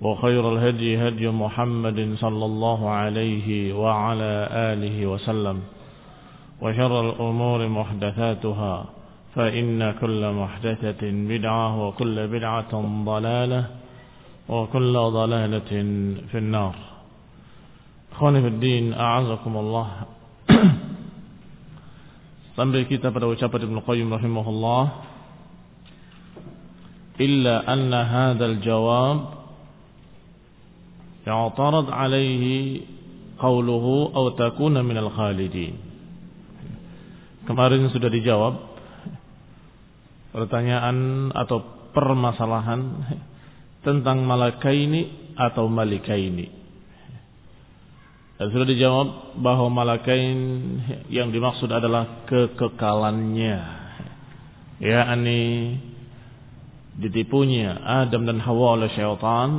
وخير الهدي هدي محمد صلى الله عليه وعلى آله وسلم وشر الأمور محدثاتها فإن كل محدثة بدعة وكل بدعة ضلالة وكل ضلالة في النار. أخواني في الدين أعزكم الله. Sampai kita pada ucapan Ibn Qayyim rahimahullah Illa anna hadal jawab يعترض alaihi قوله أو takuna من الخالدين Kemarin sudah dijawab pertanyaan atau permasalahan tentang malakaini atau malikaini. Dan sudah dijawab bahwa malakain yang dimaksud adalah kekekalannya. Ya, ini ditipunya Adam dan Hawa oleh syaitan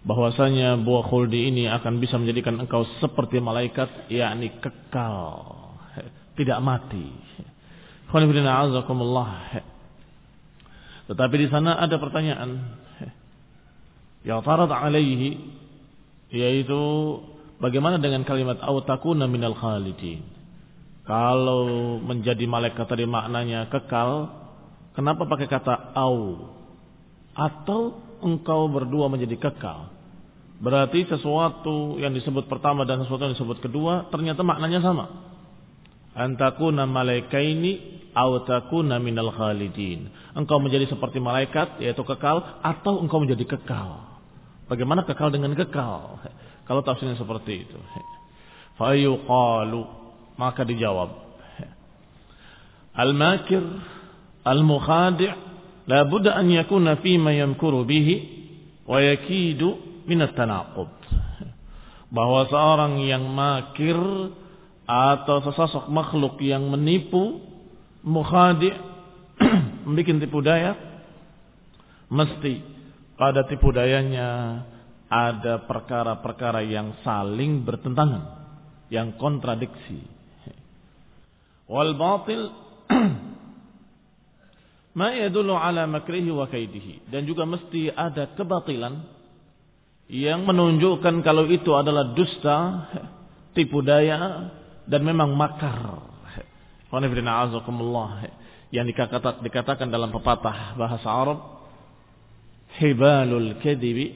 bahwasanya buah khuldi ini akan bisa menjadikan engkau seperti malaikat yakni kekal tidak mati. Tetapi di sana ada pertanyaan. Yang tarat alaihi yaitu bagaimana dengan kalimat autakuna minal khalidin? Kalau menjadi malaikat tadi maknanya kekal kenapa pakai kata au? Atau engkau berdua menjadi kekal. Berarti sesuatu yang disebut pertama dan sesuatu yang disebut kedua ternyata maknanya sama. Antakuna malaikaini takuna minal khalidin. Engkau menjadi seperti malaikat yaitu kekal atau engkau menjadi kekal. Bagaimana kekal dengan kekal? Kalau tafsirnya seperti itu. Fayuqalu maka dijawab. Al-makir al-mukhadi' la budda an yakuna fi ma yamkuru bihi wa yakidu min at-tanaqud bahwa seorang yang makir atau sesosok makhluk yang menipu mukhadi membuat tipu daya mesti pada tipu dayanya ada perkara-perkara yang saling bertentangan yang kontradiksi. Wal batil ma yadullu ala makrihi wa kaidihi dan juga mesti ada kebatilan yang menunjukkan kalau itu adalah dusta, tipu daya dan memang makar. Yang dikatakan, dalam pepatah bahasa Arab hibalul kadibi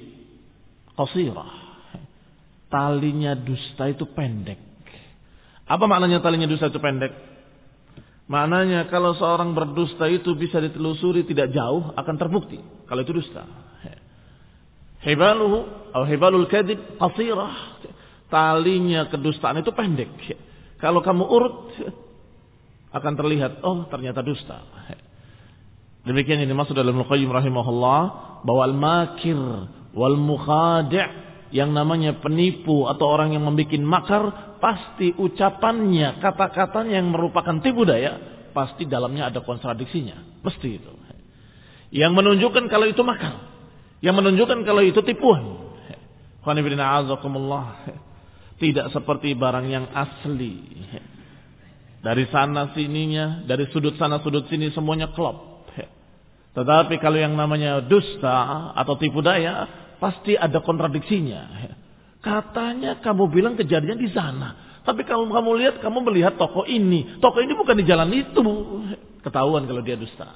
qasirah. Talinya dusta itu pendek. Apa maknanya talinya dusta itu pendek? Maknanya kalau seorang berdusta itu bisa ditelusuri tidak jauh akan terbukti kalau itu dusta. Hibaluhu atau hibalul kadib qasirah. Talinya kedustaan itu pendek. Kalau kamu urut akan terlihat oh ternyata dusta. Demikian ini dimaksud dalam Al-Qayyim rahimahullah bahwa al-makir wal mukhadi' yang namanya penipu atau orang yang membuat makar, pasti ucapannya, kata-katanya yang merupakan tipu daya, pasti dalamnya ada kontradiksinya. Mesti itu. Yang menunjukkan kalau itu makar. Yang menunjukkan kalau itu tipuan. Tidak seperti barang yang asli. Dari sana sininya, dari sudut sana sudut sini semuanya klop. Tetapi kalau yang namanya dusta atau tipu daya, pasti ada kontradiksinya. Katanya kamu bilang kejadian di sana. Tapi kalau kamu lihat, kamu melihat toko ini. Toko ini bukan di jalan itu. Ketahuan kalau dia dusta.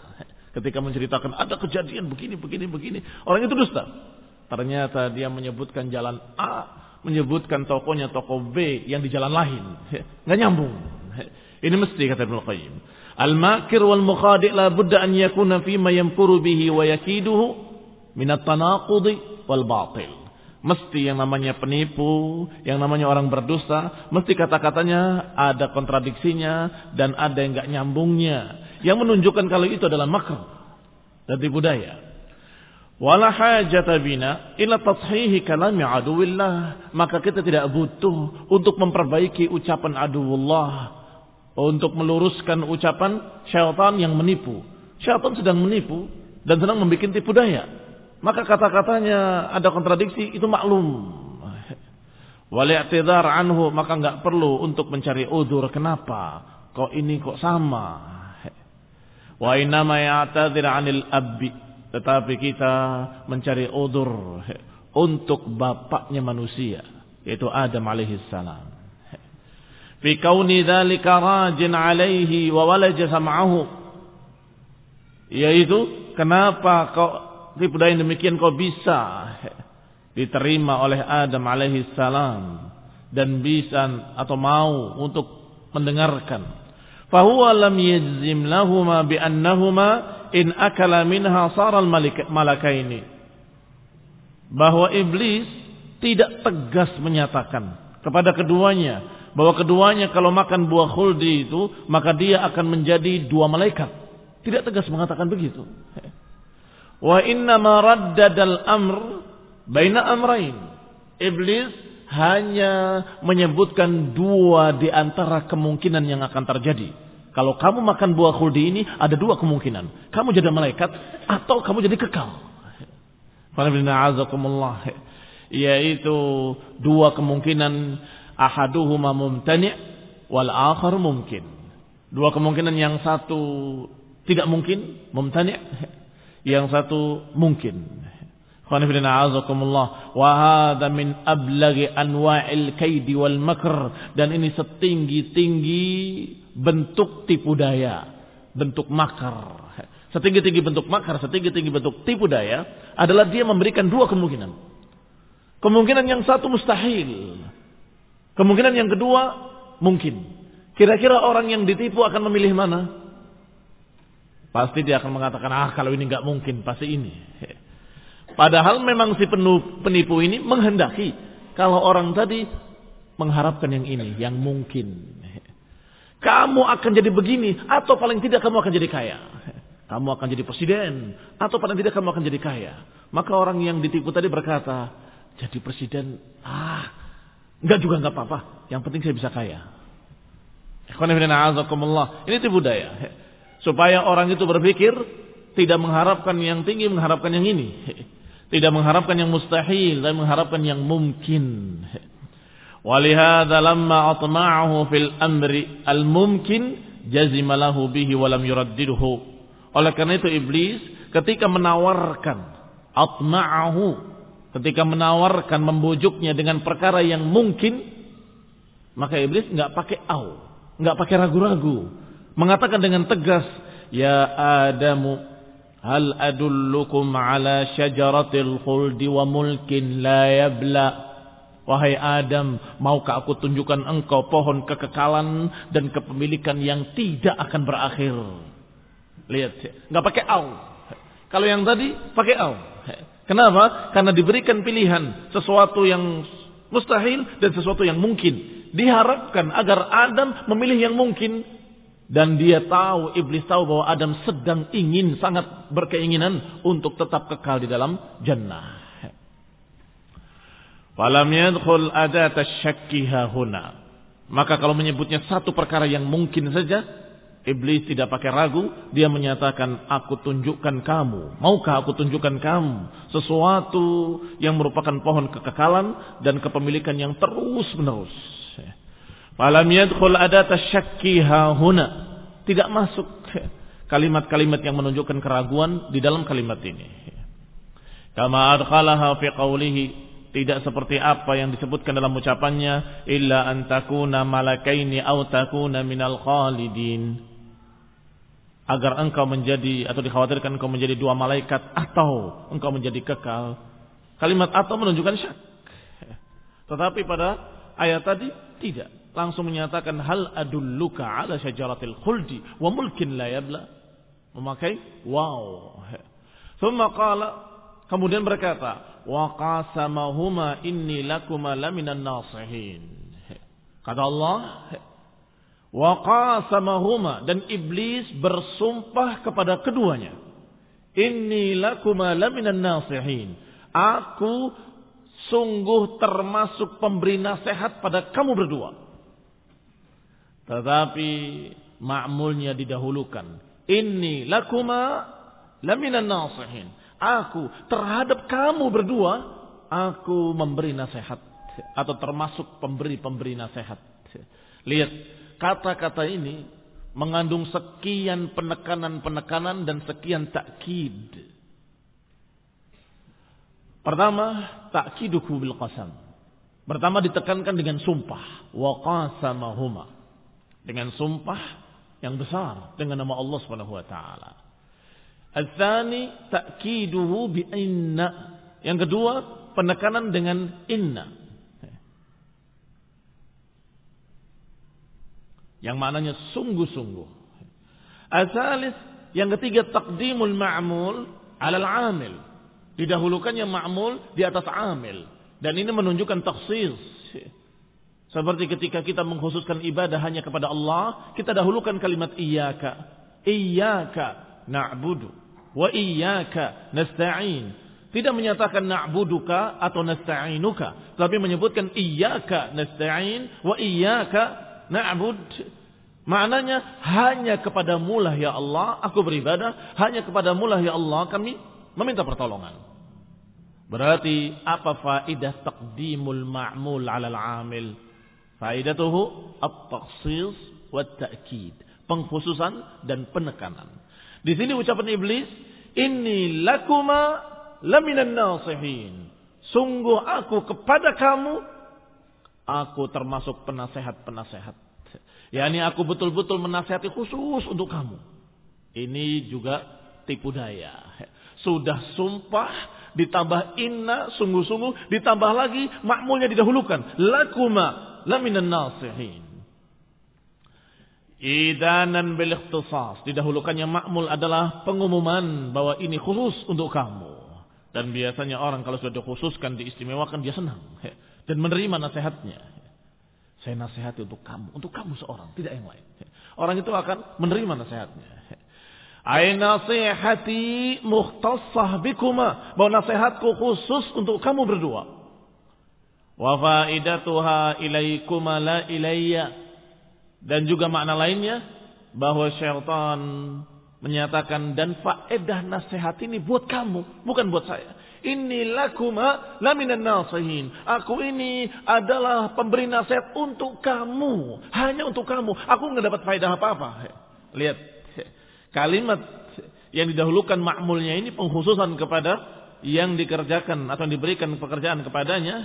Ketika menceritakan ada kejadian begini, begini, begini. Orang itu dusta. Ternyata dia menyebutkan jalan A, menyebutkan tokonya toko B yang di jalan lain. Nggak nyambung. Ini mesti kata Ibnu Qayyim. Al-makir wal mukhadi' la budda an yakuna fi ma yamkuru bihi wa yakiduhu min at-tanaqudi wal batil. Mesti yang namanya penipu, yang namanya orang berdusta, mesti kata-katanya ada kontradiksinya dan ada yang enggak nyambungnya. Yang menunjukkan kalau itu adalah makr dan tipu daya. Aduwillah. Maka kita tidak butuh untuk memperbaiki ucapan aduwullah untuk meluruskan ucapan syaitan yang menipu. Syaitan sedang menipu dan sedang membuat tipu daya. Maka kata-katanya ada kontradiksi itu maklum. Wali'tidhar anhu maka nggak perlu untuk mencari udur. Kenapa? Kok ini kok sama. Wa innama ya'tadhir 'anil abbi. Tetapi kita mencari udur untuk bapaknya manusia yaitu Adam alaihi salam. Fi kauni dzalika rajin alaihi wa walaja sam'ahu. Yaitu kenapa kok tipu daya demikian kok bisa diterima oleh Adam alaihi salam dan bisa atau mau untuk mendengarkan fahuwa lam yajzim lahuma bi annahuma in akala minha saral malakaini bahwa iblis tidak tegas menyatakan kepada keduanya bahwa keduanya kalau makan buah khuldi itu maka dia akan menjadi dua malaikat. Tidak tegas mengatakan begitu. Wa inna ma raddadal amr baina amrain. Iblis hanya menyebutkan dua di antara kemungkinan yang akan terjadi. Kalau kamu makan buah khuldi ini ada dua kemungkinan. Kamu jadi malaikat atau kamu jadi kekal. Yaitu dua kemungkinan ahaduhuma mumtani' wal akhar mungkin. Dua kemungkinan yang satu tidak mungkin, mumtani', yang satu mungkin. Min anwa'il kaidi wal makr dan ini setinggi-tinggi bentuk tipu daya, bentuk makar. Setinggi-tinggi bentuk makar, setinggi-tinggi bentuk tipu daya adalah dia memberikan dua kemungkinan. Kemungkinan yang satu mustahil, Kemungkinan yang kedua mungkin. Kira-kira orang yang ditipu akan memilih mana? Pasti dia akan mengatakan, ah kalau ini nggak mungkin, pasti ini. Padahal memang si penipu ini menghendaki kalau orang tadi mengharapkan yang ini, yang mungkin. Kamu akan jadi begini, atau paling tidak kamu akan jadi kaya. Kamu akan jadi presiden, atau paling tidak kamu akan jadi kaya. Maka orang yang ditipu tadi berkata, jadi presiden, ah Enggak juga enggak apa-apa. Yang penting saya bisa kaya. Ini tipu daya. Supaya orang itu berpikir tidak mengharapkan yang tinggi, mengharapkan yang ini. Tidak mengharapkan yang mustahil, dan mengharapkan yang mungkin. Oleh karena itu iblis ketika menawarkan atma'ahu ketika menawarkan membujuknya dengan perkara yang mungkin maka iblis nggak pakai au nggak pakai ragu-ragu mengatakan dengan tegas ya adamu hal adullukum ala syajaratil khuldi wa mulkin la yabla Wahai Adam, maukah aku tunjukkan engkau pohon kekekalan dan kepemilikan yang tidak akan berakhir? Lihat, nggak pakai au. Kalau yang tadi pakai au. Kenapa? Karena diberikan pilihan sesuatu yang mustahil dan sesuatu yang mungkin. Diharapkan agar Adam memilih yang mungkin dan dia tahu, iblis tahu bahwa Adam sedang ingin, sangat berkeinginan untuk tetap kekal di dalam jannah. Falam yadkhul syakki huna. Maka kalau menyebutnya satu perkara yang mungkin saja, Iblis tidak pakai ragu, dia menyatakan, aku tunjukkan kamu. Maukah aku tunjukkan kamu sesuatu yang merupakan pohon kekekalan dan kepemilikan yang terus menerus. Falam yadkhul adat syakki huna. Tidak masuk kalimat-kalimat yang menunjukkan keraguan di dalam kalimat ini. Kama adkhalaha fi qawlihi tidak seperti apa yang disebutkan dalam ucapannya illa an takuna malakaini aw takuna minal khalidin agar engkau menjadi atau dikhawatirkan engkau menjadi dua malaikat atau engkau menjadi kekal. Kalimat atau menunjukkan syak. Tetapi pada ayat tadi tidak. Langsung menyatakan hal adulluka ala syajaratil khuldi wa mulkin la yabla. Memakai wow. Thumma qala kemudian berkata wa qasamahuma inni lakuma laminan nasihin. Kata Allah, Wa qasamahuma dan iblis bersumpah kepada keduanya. Inni lakuma laminan nasihin. Aku sungguh termasuk pemberi nasihat pada kamu berdua. Tetapi ma'mulnya didahulukan. Inni lakuma laminan nasihin. Aku terhadap kamu berdua, aku memberi nasihat. Atau termasuk pemberi-pemberi nasihat. Lihat, kata-kata ini mengandung sekian penekanan-penekanan dan sekian takkid. Pertama, takkiduhu bil qasam. Pertama ditekankan dengan sumpah. Wa qasamahuma. Dengan sumpah yang besar dengan nama Allah Subhanahu wa taala. Al-thani ta'kiduhu bi inna. Yang kedua, penekanan dengan inna. Yang maknanya sungguh-sungguh. Asalis yang ketiga takdimul ma'mul alal amil. Didahulukannya ma'mul di atas amil. Dan ini menunjukkan taksis. Seperti ketika kita mengkhususkan ibadah hanya kepada Allah, kita dahulukan kalimat iyyaka. Iyyaka na'budu wa iyyaka nasta'in. Tidak menyatakan na'buduka atau nasta'inuka, tapi menyebutkan iyyaka nasta'in wa iyyaka na'bud maknanya hanya kepada mulah ya Allah aku beribadah hanya kepada mulah ya Allah kami meminta pertolongan berarti apa faidah taqdimul ma'mul 'ala al-'amil faidatuhu at-takhsis wa at-ta'kid pengkhususan dan penekanan di sini ucapan iblis inni lakuma laminan nasihin sungguh aku kepada kamu Aku termasuk penasehat-penasehat. Ya ini aku betul-betul menasehati khusus untuk kamu. Ini juga tipu daya. Sudah sumpah, ditambah inna, sungguh-sungguh, ditambah lagi makmulnya didahulukan. Lakuma laminan nasihin. Idanan bil ikhtisas. Didahulukannya makmul adalah pengumuman bahwa ini khusus untuk kamu. Dan biasanya orang kalau sudah dikhususkan, diistimewakan, dia senang dan menerima nasihatnya. Saya nasihati untuk kamu, untuk kamu seorang, tidak yang lain. Orang itu akan menerima nasihatnya. Ay nasihati mukhtassah bikuma. Bahwa nasihatku khusus untuk kamu berdua. Wa faidatuha ilaikuma la ilayya. Dan juga makna lainnya. Bahwa syaitan menyatakan dan faedah nasihat ini buat kamu. Bukan buat saya. Inni lakuma laminan nasihin. Aku ini adalah pemberi nasihat untuk kamu. Hanya untuk kamu. Aku nggak dapat faedah apa-apa. Lihat. Kalimat yang didahulukan makmulnya ini pengkhususan kepada yang dikerjakan atau diberikan pekerjaan kepadanya.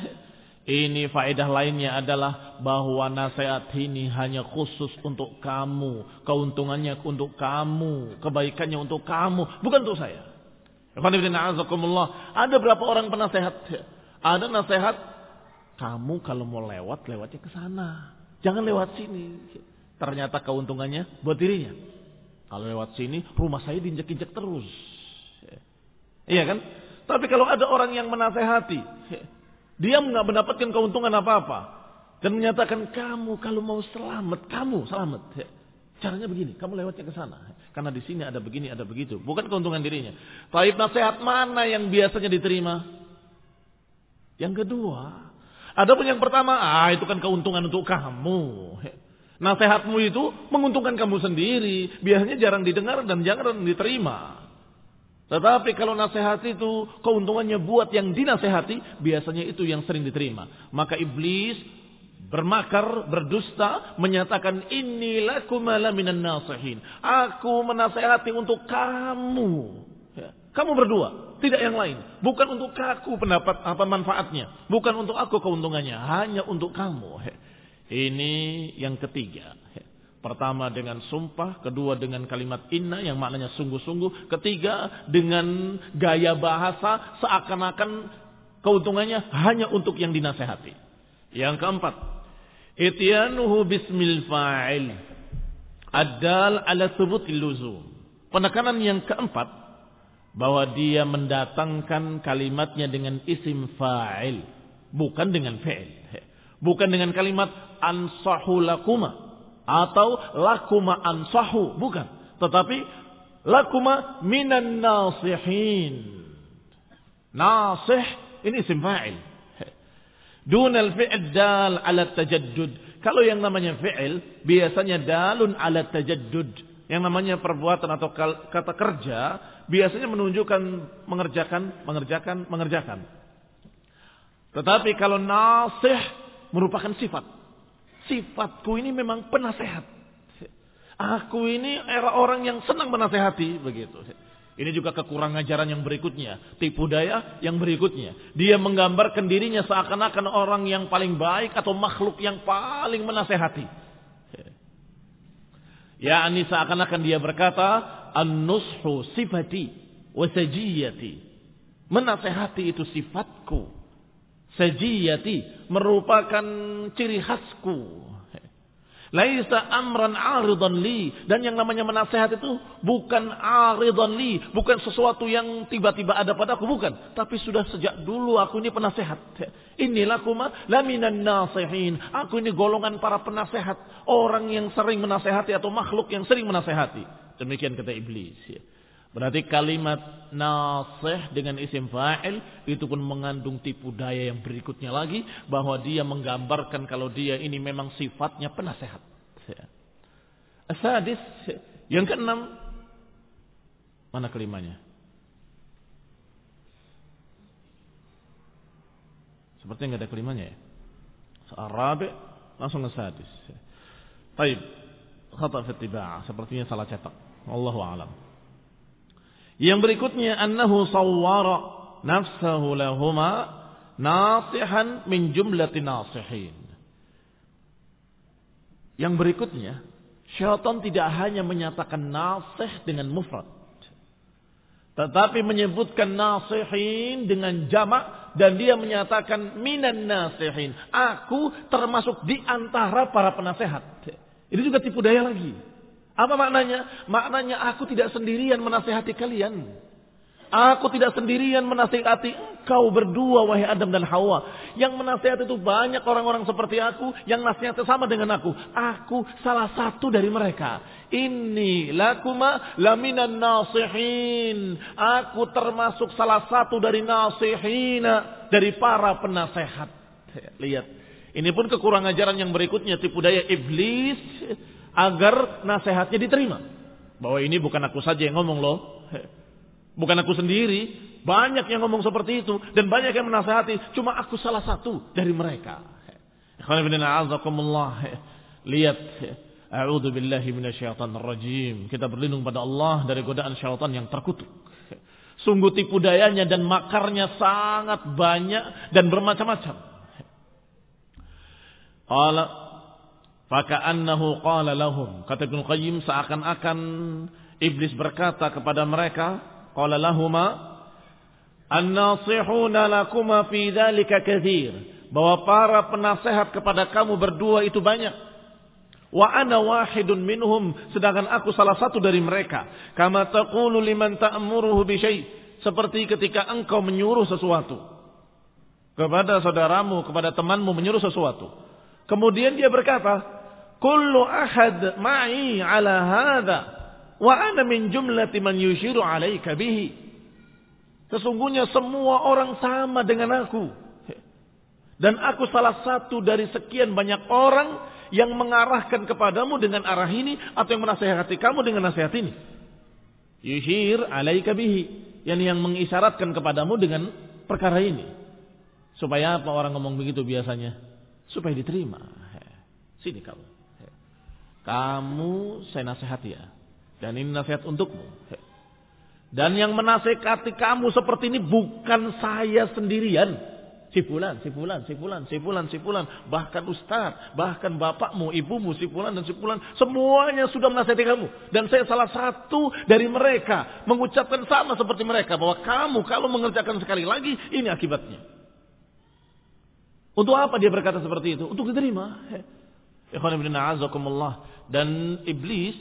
Ini faedah lainnya adalah bahwa nasihat ini hanya khusus untuk kamu. Keuntungannya untuk kamu. Kebaikannya untuk kamu. Bukan untuk saya. Ada berapa orang penasehat? Ada nasihat, kamu kalau mau lewat, lewatnya ke sana. Jangan lewat sini. Ternyata keuntungannya buat dirinya. Kalau lewat sini, rumah saya diinjek-injek terus. Iya kan? Tapi kalau ada orang yang menasehati, dia nggak mendapatkan keuntungan apa-apa. Dan menyatakan kamu kalau mau selamat, kamu selamat. Caranya begini, kamu lewatnya ke sana. Karena di sini ada begini, ada begitu. Bukan keuntungan dirinya. Taib nasihat mana yang biasanya diterima? Yang kedua. Adapun yang pertama, ah itu kan keuntungan untuk kamu. Nasihatmu itu menguntungkan kamu sendiri. Biasanya jarang didengar dan jarang diterima. Tetapi kalau nasihat itu keuntungannya buat yang dinasehati, biasanya itu yang sering diterima. Maka iblis bermakar, berdusta, menyatakan inilah kumala minan nasihin. Aku menasehati untuk kamu. Ya. Kamu berdua, tidak yang lain. Bukan untuk aku pendapat apa manfaatnya, bukan untuk aku keuntungannya, hanya untuk kamu. Ya. Ini yang ketiga. Pertama dengan sumpah, kedua dengan kalimat inna yang maknanya sungguh-sungguh, ketiga dengan gaya bahasa seakan-akan keuntungannya hanya untuk yang dinasehati. Yang keempat, ityanuhu bismil fa'il adal ala thubutil luzum. Penekanan yang keempat bahwa dia mendatangkan kalimatnya dengan isim fa'il, bukan dengan fi'il. Bukan dengan kalimat ansahu lakuma atau lakuma ansahu, bukan. Tetapi lakuma minan nasihin. Nasih ini isim fa'il. Dunal fi'il dal ala tajaddud. Kalau yang namanya fi'il biasanya dalun ala tajaddud. Yang namanya perbuatan atau kata kerja biasanya menunjukkan mengerjakan, mengerjakan, mengerjakan. Tetapi kalau nasih merupakan sifat. Sifatku ini memang penasehat. Aku ini era orang yang senang menasehati begitu. Ini juga kekurangan ajaran yang berikutnya, tipu daya yang berikutnya. Dia menggambarkan dirinya seakan-akan orang yang paling baik atau makhluk yang paling menasehati. Ya, ini seakan-akan dia berkata, an-nushu sifati wa. Menasehati itu sifatku sajiyati merupakan ciri khasku. Laisa amran aridan li. Dan yang namanya menasehat itu bukan aridan li. Bukan sesuatu yang tiba-tiba ada padaku. Bukan. Tapi sudah sejak dulu aku ini penasehat. Inilah kuma laminan nasihin. Aku ini golongan para penasehat. Orang yang sering menasehati atau makhluk yang sering menasehati. Demikian kata iblis. Berarti kalimat nasih dengan isim fa'il itu pun mengandung tipu daya yang berikutnya lagi bahwa dia menggambarkan kalau dia ini memang sifatnya penasehat. Asadis yang keenam mana kelimanya? Sepertinya nggak ada kelimanya ya. Arabi langsung asadis. Baik, khata fi sepertinya salah cetak. Allahu a'lam. Yang berikutnya annahu sawwara nafsahu lahuma nasihan min jumlati nasihin. Yang berikutnya, syaitan tidak hanya menyatakan nasih dengan mufrad. Tetapi menyebutkan nasihin dengan jamak dan dia menyatakan minan nasihin. Aku termasuk di antara para penasehat. Ini juga tipu daya lagi. Apa maknanya? Maknanya aku tidak sendirian menasehati kalian. Aku tidak sendirian menasehati engkau berdua wahai Adam dan Hawa. Yang menasehati itu banyak orang-orang seperti aku yang nasihatnya sama dengan aku. Aku salah satu dari mereka. Ini lakuma laminan nasihin. Aku termasuk salah satu dari nasihina dari para penasehat. Lihat. Ini pun kekurangan ajaran yang berikutnya tipu daya iblis agar nasihatnya diterima. Bahwa ini bukan aku saja yang ngomong loh. Bukan aku sendiri. Banyak yang ngomong seperti itu. Dan banyak yang menasehati. Cuma aku salah satu dari mereka. Lihat. A'udhu billahi minasyaitan rajim. Kita berlindung pada Allah dari godaan syaitan yang terkutuk. Sungguh tipu dayanya dan makarnya sangat banyak dan bermacam-macam. Allah Faka'annahu qala lahum. Kata Ibn Qayyim seakan-akan iblis berkata kepada mereka, qala lahuma an-nasihuna lakuma fi dzalika katsir. Bahwa para penasehat kepada kamu berdua itu banyak. Wa ana wahidun minhum. Sedangkan aku salah satu dari mereka. Kama taqulu liman ta'muruhu bi Seperti ketika engkau menyuruh sesuatu. Kepada saudaramu, kepada temanmu menyuruh sesuatu. Kemudian dia berkata, kullu ahad ma'i ala hadha wa ana min jumlati man yushiru alaika bihi. Sesungguhnya semua orang sama dengan aku. Dan aku salah satu dari sekian banyak orang yang mengarahkan kepadamu dengan arah ini atau yang menasehati kamu dengan nasihat ini. Yushir alaika bihi. Yang yang mengisyaratkan kepadamu dengan perkara ini. Supaya apa orang ngomong begitu biasanya supaya diterima. Sini kamu. Kamu saya nasihati ya. Dan ini nasihat untukmu. Dan yang menasehati kamu seperti ini bukan saya sendirian. Si fulan, si fulan, si fulan, si fulan, si fulan, bahkan ustaz, bahkan bapakmu, ibumu, si fulan dan si fulan, semuanya sudah menasihati kamu. Dan saya salah satu dari mereka mengucapkan sama seperti mereka bahwa kamu kalau mengerjakan sekali lagi ini akibatnya. Untuk apa dia berkata seperti itu? Untuk diterima. Dan iblis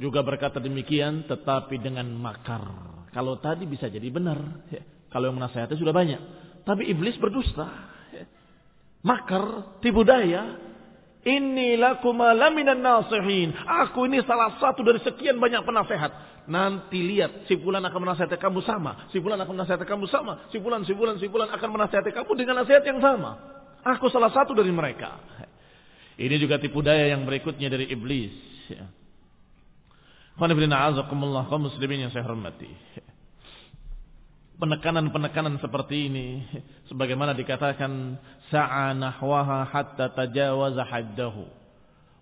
juga berkata demikian tetapi dengan makar. Kalau tadi bisa jadi benar. Kalau yang menasihati sudah banyak. Tapi iblis berdusta. Makar, tipu daya. Inilah laminan nasihin. Aku ini salah satu dari sekian banyak penasehat. Nanti lihat, si fulan akan menasihati kamu sama. Si fulan akan menasihati kamu sama. Si fulan, si fulan, si fulan akan menasihati kamu dengan nasihat yang sama. Aku salah satu dari mereka. Ini juga tipu daya yang berikutnya dari iblis. Qanibina kaum muslimin yang saya hormati penekanan-penekanan seperti ini sebagaimana dikatakan sa'a nahwaha hatta tajawaza haddahu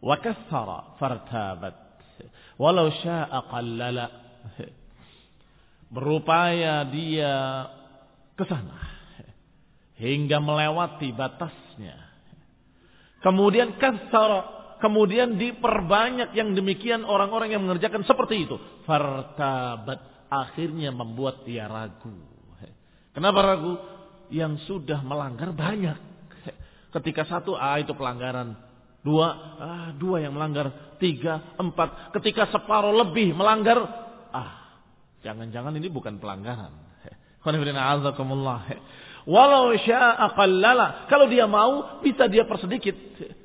wa kassara fartabat walau sya'a qallala berupaya dia ke sana hingga melewati batasnya kemudian kassara kemudian diperbanyak yang demikian orang-orang yang mengerjakan seperti itu fartabat akhirnya membuat dia ragu. Kenapa ragu? Yang sudah melanggar banyak. Ketika satu, ah itu pelanggaran. Dua, ah dua yang melanggar. Tiga, empat. Ketika separuh lebih melanggar, ah jangan-jangan ini bukan pelanggaran. Walau sya'a qallala. Kalau dia mau, bisa dia persedikit.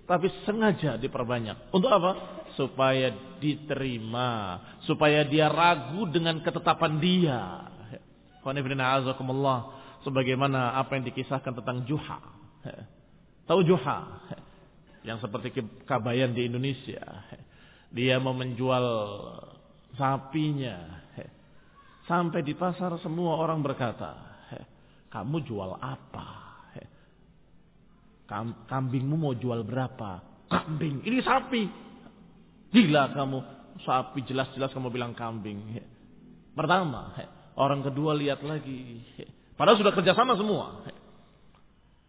Tapi sengaja diperbanyak. Untuk apa? supaya diterima, supaya dia ragu dengan ketetapan dia. Sebagaimana apa yang dikisahkan tentang Juha. Tahu Juha? Yang seperti kabayan di Indonesia. Dia mau menjual sapinya. Sampai di pasar semua orang berkata, kamu jual apa? Kambingmu mau jual berapa? Kambing, ini sapi. Gila kamu. Sapi jelas-jelas kamu bilang kambing. Pertama. Orang kedua lihat lagi. Padahal sudah kerjasama semua.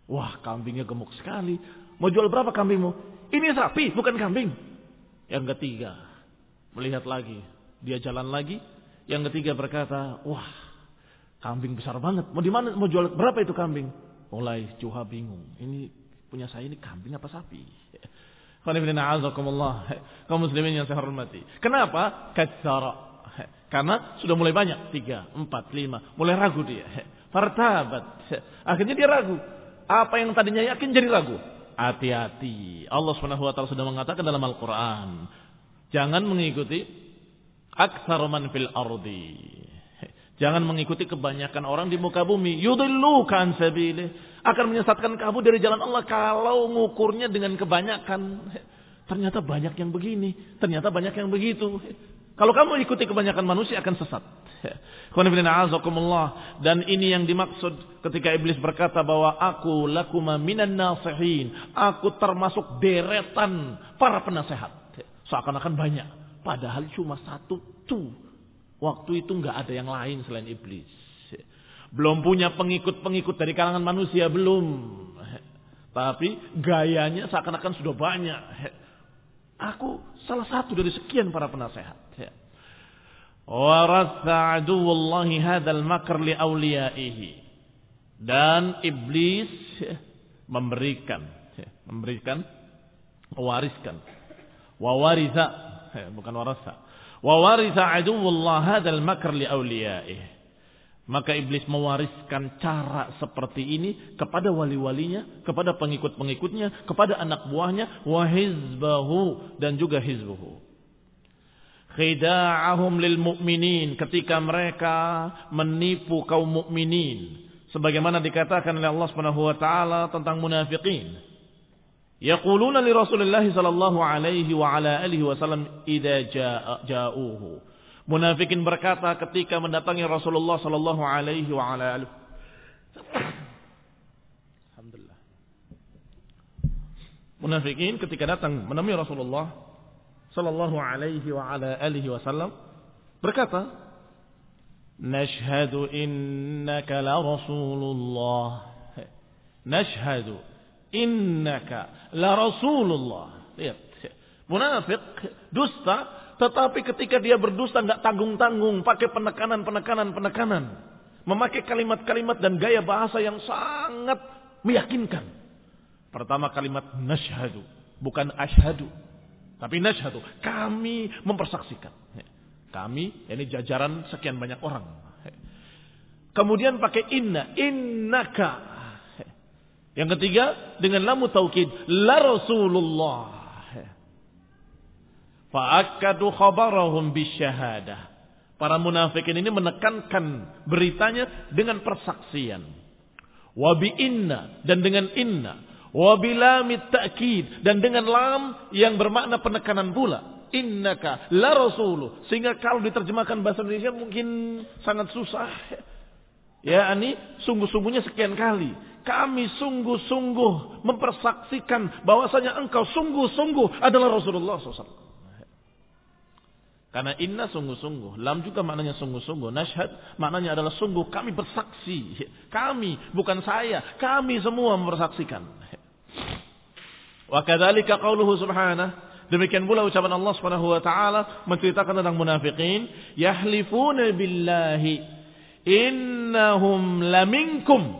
Wah kambingnya gemuk sekali. Mau jual berapa kambingmu? Ini sapi bukan kambing. Yang ketiga. Melihat lagi. Dia jalan lagi. Yang ketiga berkata. Wah kambing besar banget. Mau di mana? Mau jual berapa itu kambing? Mulai Juha bingung. Ini punya saya ini kambing apa sapi? Kaum muslimin yang saya hormati. Kenapa? Katsara. Karena sudah mulai banyak. Tiga, empat, lima. Mulai ragu dia. Fartabat. Akhirnya dia ragu. Apa yang tadinya yakin jadi ragu. Hati-hati. Allah SWT sudah mengatakan dalam Al-Quran. Jangan mengikuti aksar man fil ardi. Jangan mengikuti kebanyakan orang di muka bumi. Yudillukan sabilih akan menyesatkan kamu dari jalan Allah kalau ngukurnya dengan kebanyakan. Ternyata banyak yang begini, ternyata banyak yang begitu. Kalau kamu ikuti kebanyakan manusia akan sesat. Dan ini yang dimaksud ketika iblis berkata bahwa aku lakuma minan nasihin. Aku termasuk deretan para penasehat. Seakan-akan banyak. Padahal cuma satu tuh. Waktu itu nggak ada yang lain selain iblis. Belum punya pengikut-pengikut dari kalangan manusia, belum. Tapi gayanya seakan-akan sudah banyak. Aku salah satu dari sekian para penasehat. Waratha aduwallahi hadal makar li awliyaihi. Dan iblis memberikan. Memberikan. Mewariskan. Wawarisa. Bukan warasa. Wawarisa aduwallah hadal makar li awliyaihi maka iblis mewariskan cara seperti ini kepada wali-walinya, kepada pengikut-pengikutnya, kepada anak buahnya, wahizbahu dan juga hizbuhu. Khida'ahum lil mu'minin ketika mereka menipu kaum mukminin sebagaimana dikatakan oleh Allah Subhanahu wa taala tentang munafikin. Yaquluna li Rasulillah sallallahu alaihi wa ala alihi wasallam idza ja'uhu Munafikin berkata ketika mendatangi Rasulullah sallallahu alaihi wa ala Alhamdulillah. munafikin ketika datang menemui Rasulullah sallallahu alaihi wa ala alihi wasallam berkata, "Nashhadu innaka la Rasulullah." Nashhadu innaka la Rasulullah. Lihat. Munafik dusta tetapi ketika dia berdusta nggak tanggung-tanggung, pakai penekanan, penekanan, penekanan, memakai kalimat-kalimat dan gaya bahasa yang sangat meyakinkan. Pertama kalimat nashhadu, bukan ashadu. Tapi nashhadu, kami mempersaksikan. Kami, ini jajaran sekian banyak orang. Kemudian pakai inna, innaka. Yang ketiga dengan lamu taukid, la Rasulullah. Fa'akadu khabarahum bisyahadah. Para munafikin ini menekankan beritanya dengan persaksian. Wabi inna dan dengan inna Wabilamit ta'kid. Dan dengan lam yang bermakna penekanan pula. Innaka la rasulu. Sehingga kalau diterjemahkan bahasa Indonesia mungkin sangat susah. Ya, ini sungguh-sungguhnya sekian kali. Kami sungguh-sungguh mempersaksikan bahwasanya engkau sungguh-sungguh adalah Rasulullah SAW. Karena inna sungguh-sungguh. Lam juga maknanya sungguh-sungguh. Nashhad maknanya adalah sungguh. Kami bersaksi. Kami, bukan saya. Kami semua mempersaksikan. Wa kadzalika qauluhu subhanahu Demikian pula ucapan Allah Subhanahu wa taala menceritakan tentang munafikin, yahlifuna billahi innahum laminkum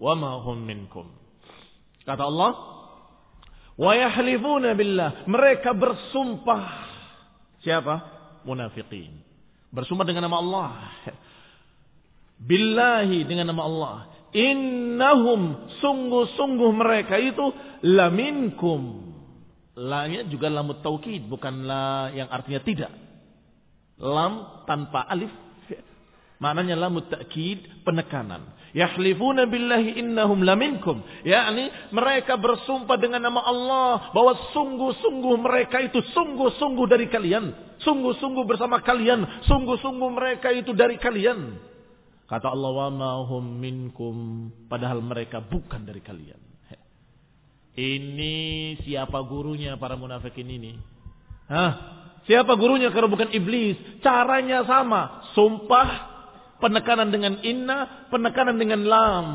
wa ma hum minkum. Kata Allah, wa yahlifuna billah, mereka bersumpah siapa? Munafikin. Bersumpah dengan nama Allah. Billahi dengan nama Allah. Innahum sungguh-sungguh mereka itu laminkum. La-nya juga lamut taukid, bukan la yang artinya tidak. Lam tanpa alif. Maknanya lamut ta'kid, penekanan. Yahlifuna billahi innahum laminkum. yakni mereka bersumpah dengan nama Allah bahwa sungguh-sungguh mereka itu sungguh-sungguh dari kalian. Sungguh-sungguh bersama kalian. Sungguh-sungguh mereka itu dari kalian. Kata Allah wa ma hum minkum padahal mereka bukan dari kalian. Ini siapa gurunya para munafikin ini? Hah? Siapa gurunya kalau bukan iblis? Caranya sama, sumpah, penekanan dengan inna, penekanan dengan lam.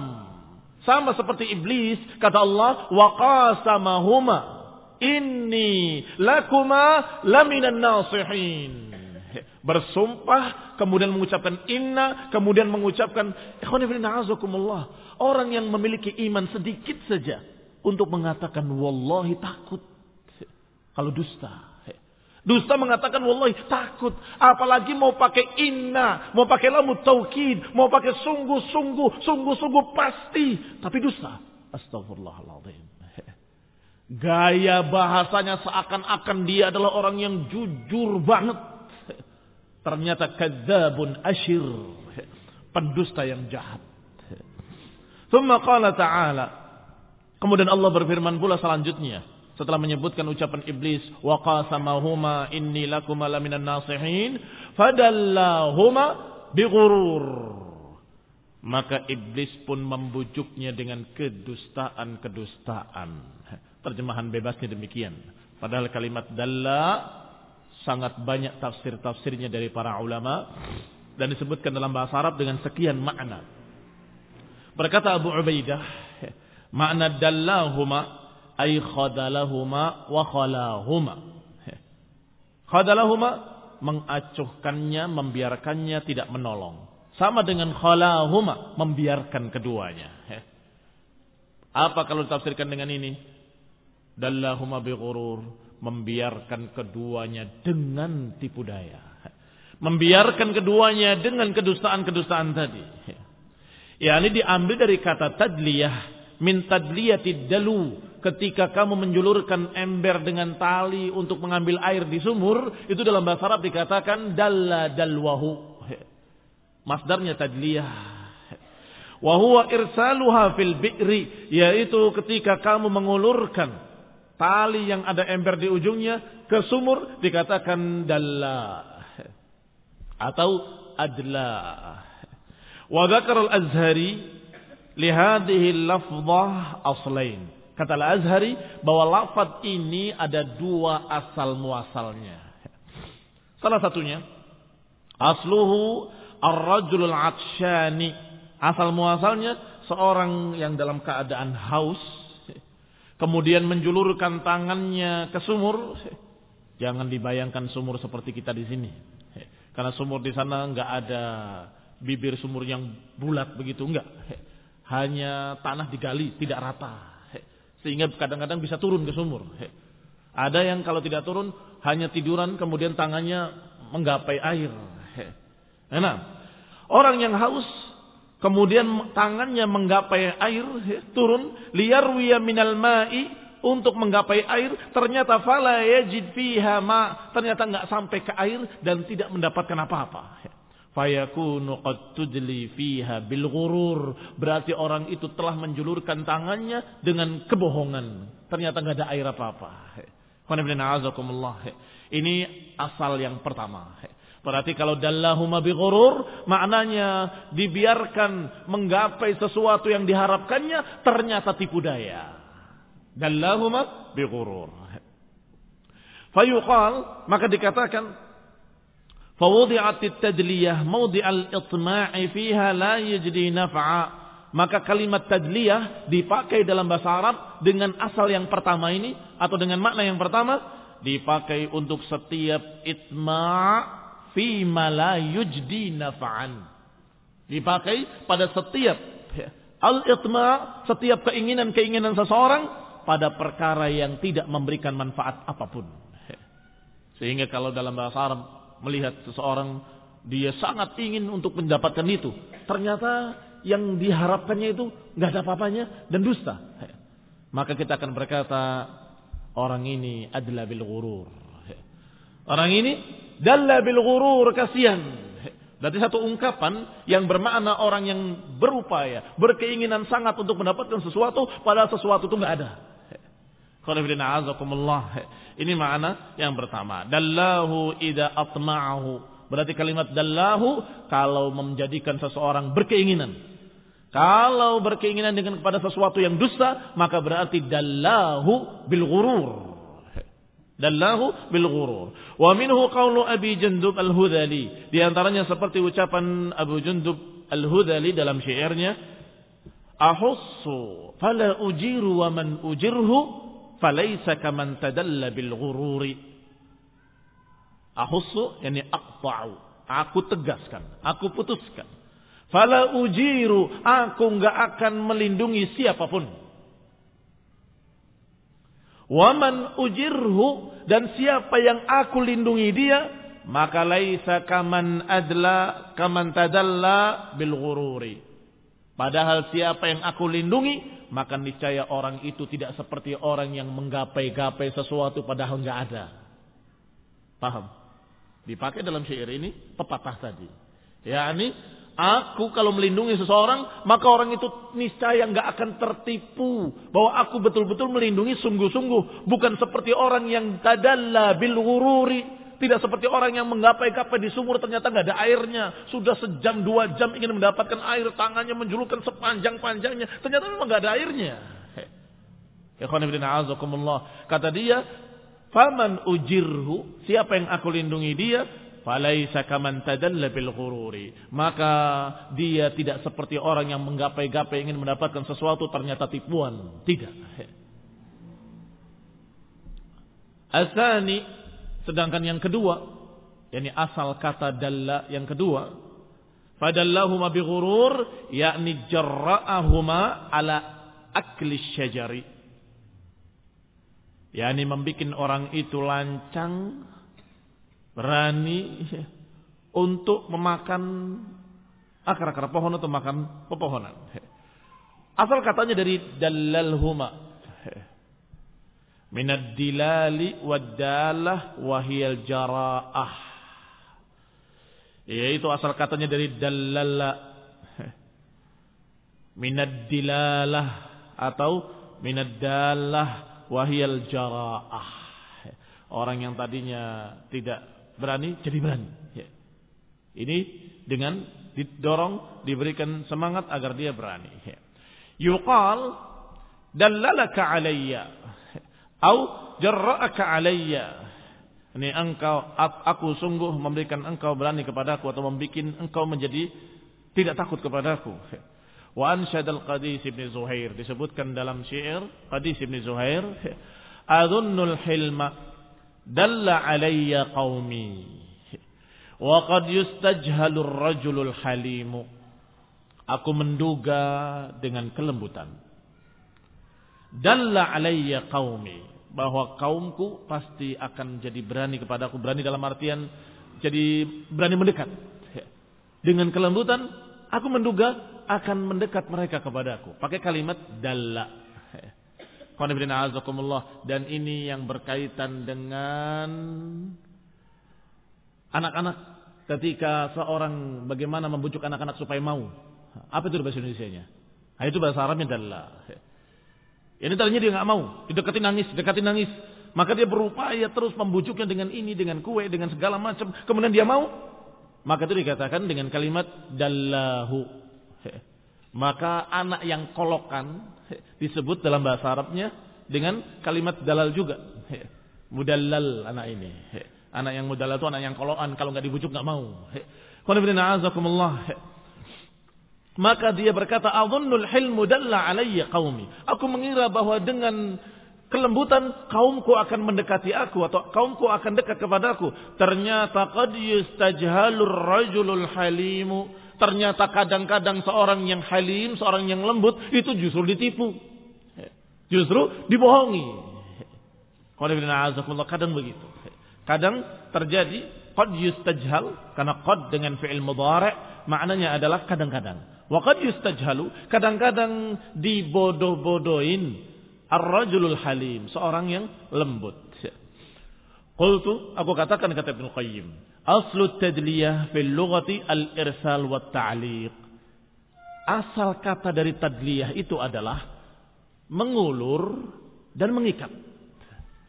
Sama seperti iblis, kata Allah, wa qasamahuma inni lakuma laminan nasihin bersumpah, kemudian mengucapkan inna, kemudian mengucapkan orang yang memiliki iman sedikit saja untuk mengatakan wallahi takut kalau dusta. Dusta mengatakan wallahi takut. Apalagi mau pakai inna, mau pakai lamu taukid, mau pakai sungguh-sungguh, sungguh-sungguh pasti. Tapi dusta. Astagfirullahaladzim. Gaya bahasanya seakan-akan dia adalah orang yang jujur banget ternyata kadzabun asyir. Pendusta yang jahat. Thumma qala ta'ala. Kemudian Allah berfirman pula selanjutnya. Setelah menyebutkan ucapan iblis wa qasamahuma inni lakum laminan nasihin fadallahuma bighurur maka iblis pun membujuknya dengan kedustaan-kedustaan. Terjemahan bebasnya demikian. Padahal kalimat dalla sangat banyak tafsir-tafsirnya dari para ulama dan disebutkan dalam bahasa Arab dengan sekian makna. Berkata Abu Ubaidah, makna dallahuma ay khadalahuma wa khalahuma. Khadalahuma mengacuhkannya, membiarkannya tidak menolong. Sama dengan khalahuma membiarkan keduanya. Apa kalau ditafsirkan dengan ini? Dallahuma bighurur membiarkan keduanya dengan tipu daya. Membiarkan keduanya dengan kedustaan-kedustaan tadi. Ya, ini diambil dari kata tadliyah, min tadliyati dalu. Ketika kamu menjulurkan ember dengan tali untuk mengambil air di sumur, itu dalam bahasa Arab dikatakan dalla dalwahu. Masdarnya tadliyah. Wahuwa irsaluha fil bi'ri. Yaitu ketika kamu mengulurkan tali yang ada ember di ujungnya ke sumur dikatakan dalla atau adla. Wa al-Azhari li hadhihi lafdhah aslain. Kata Al-Azhari bahwa lafaz ini ada dua asal muasalnya. Salah satunya asluhu ar-rajulul atshani. Asal muasalnya seorang yang dalam keadaan haus kemudian menjulurkan tangannya ke sumur. Jangan dibayangkan sumur seperti kita di sini. Karena sumur di sana nggak ada bibir sumur yang bulat begitu enggak. Hanya tanah digali tidak rata. Sehingga kadang-kadang bisa turun ke sumur. Ada yang kalau tidak turun hanya tiduran kemudian tangannya menggapai air. Nah, orang yang haus kemudian tangannya menggapai air turun. Liar minal ma'i untuk menggapai air. Ternyata fala yajid fiha ma. Ternyata nggak sampai ke air dan tidak mendapatkan apa-apa fayakunu qad fiha bil ghurur. Berarti orang itu telah menjulurkan tangannya dengan kebohongan. Ternyata nggak ada air apa-apa ini asal yang pertama Berarti kalau dallahuma bighurur maknanya dibiarkan menggapai sesuatu yang diharapkannya ternyata tipu daya. Dallahuma bighurur. Fayuqal maka dikatakan fawudi'atit tadliyah mawdi'al itma'i fiha la yajdi naf'a. Maka kalimat tadliyah dipakai dalam bahasa Arab dengan asal yang pertama ini atau dengan makna yang pertama dipakai untuk setiap itma' fi la yujdi naf'an dipakai pada setiap al itma setiap keinginan-keinginan seseorang pada perkara yang tidak memberikan manfaat apa pun sehingga kalau dalam bahasa Arab melihat seseorang dia sangat ingin untuk mendapatkan itu. Ternyata yang diharapkannya itu nggak ada apa-apanya dan dusta. Maka kita akan berkata orang ini adalah bil ghurur. Orang ini dalla bil ghurur kasihan. Berarti satu ungkapan yang bermakna orang yang berupaya, berkeinginan sangat untuk mendapatkan sesuatu, padahal sesuatu itu nggak ada. Ini makna yang pertama. Dallahu ida atma'ahu. Berarti kalimat dallahu kalau menjadikan seseorang berkeinginan. Kalau berkeinginan dengan kepada sesuatu yang dusta, maka berarti dallahu bil ghurur. Dallahu bil ghurur. Wa minhu qawlu Abi Jundub Al-Hudali. Di antaranya seperti ucapan Abu Jundub Al-Hudali dalam syairnya, Ahussu fala ujiru wa man ujirhu falaisa kaman tadalla bil ghururi ahussu yani aqta'u aku tegaskan aku putuskan fala ujiru aku enggak akan melindungi siapa pun waman ujirhu dan siapa yang aku lindungi dia maka laisa kaman adla kaman tadalla bil ghururi padahal siapa yang aku lindungi maka niscaya orang itu tidak seperti orang yang menggapai-gapai sesuatu padahal nggak ada. Paham? Dipakai dalam syair ini pepatah tadi. Ya ini aku kalau melindungi seseorang maka orang itu niscaya nggak akan tertipu bahwa aku betul-betul melindungi sungguh-sungguh bukan seperti orang yang tadalla bil ghururi tidak seperti orang yang menggapai-gapai di sumur ternyata nggak ada airnya. Sudah sejam dua jam ingin mendapatkan air, tangannya menjulurkan sepanjang-panjangnya. Ternyata memang nggak ada airnya. Kata dia, Faman ujirhu, siapa yang aku lindungi dia, falaisa kaman tadalla bil ghururi. Maka dia tidak seperti orang yang menggapai-gapai ingin mendapatkan sesuatu ternyata tipuan. Tidak. Asani Sedangkan yang kedua, yakni asal kata dalla yang kedua, fadallahuma bi ghurur yakni jarra'ahuma ala akli syajari. yakni membuat orang itu lancang, berani untuk memakan akar-akar pohon atau makan pepohonan. Asal katanya dari dalalhuma minad dilali wadalah wahiyal jara'ah. Yaitu asal katanya dari dalala minad dilalah atau minad dalah wahiyal jara'ah. Orang yang tadinya tidak berani jadi berani. Ini dengan didorong diberikan semangat agar dia berani. Yuqal dallalaka alayya au jarra'aka alayya. Ini engkau aku sungguh memberikan engkau berani kepadaku atau membuat engkau menjadi tidak takut kepadaku. Wa ansyadal qadis ibn zuhair disebutkan dalam syair qadis ibn zuhair adhunnul hilma dalla alayya qaumi wa qad yustajhalur rajulul halimu. Aku menduga dengan kelembutan. Dalla alayya qaumi bahwa kaumku pasti akan jadi berani kepadaku. Berani dalam artian jadi berani mendekat. Dengan kelembutan aku menduga akan mendekat mereka kepadaku. Pakai kalimat dalla dan ini yang berkaitan dengan anak-anak ketika seorang bagaimana membujuk anak-anak supaya mau. Apa itu bahasa Indonesia-nya? Nah, itu bahasa Arabnya adalah. Ini tadinya dia nggak mau, didekatin nangis, dekatin nangis. Maka dia berupaya terus membujuknya dengan ini, dengan kue, dengan segala macam. Kemudian dia mau, maka itu dikatakan dengan kalimat dallahu. Maka anak yang kolokan disebut dalam bahasa Arabnya dengan kalimat dalal juga. Mudallal anak ini. Anak yang mudallal itu anak yang kolokan kalau nggak dibujuk nggak mau. Maka dia berkata, "Adhunnul hilmu dalla alayya qaumi." Aku mengira bahwa dengan kelembutan kaumku akan mendekati aku atau kaumku akan dekat kepadaku. Ternyata qad yustajhalur rajulul halimu. Ternyata kadang-kadang seorang yang halim, seorang yang lembut itu justru ditipu. Justru dibohongi. Kadang begitu. Kadang terjadi qad yustajhal karena qad dengan fi'il mudhari' maknanya adalah kadang-kadang. Wa qad yustajhalu kadang-kadang dibodoh-bodohin ar-rajulul halim, seorang yang lembut. Qultu, aku katakan kata Ibnu Qayyim, aslu tadliyah fil lughati al-irsal wa ta'liq. Asal kata dari tadliyah itu adalah mengulur dan mengikat.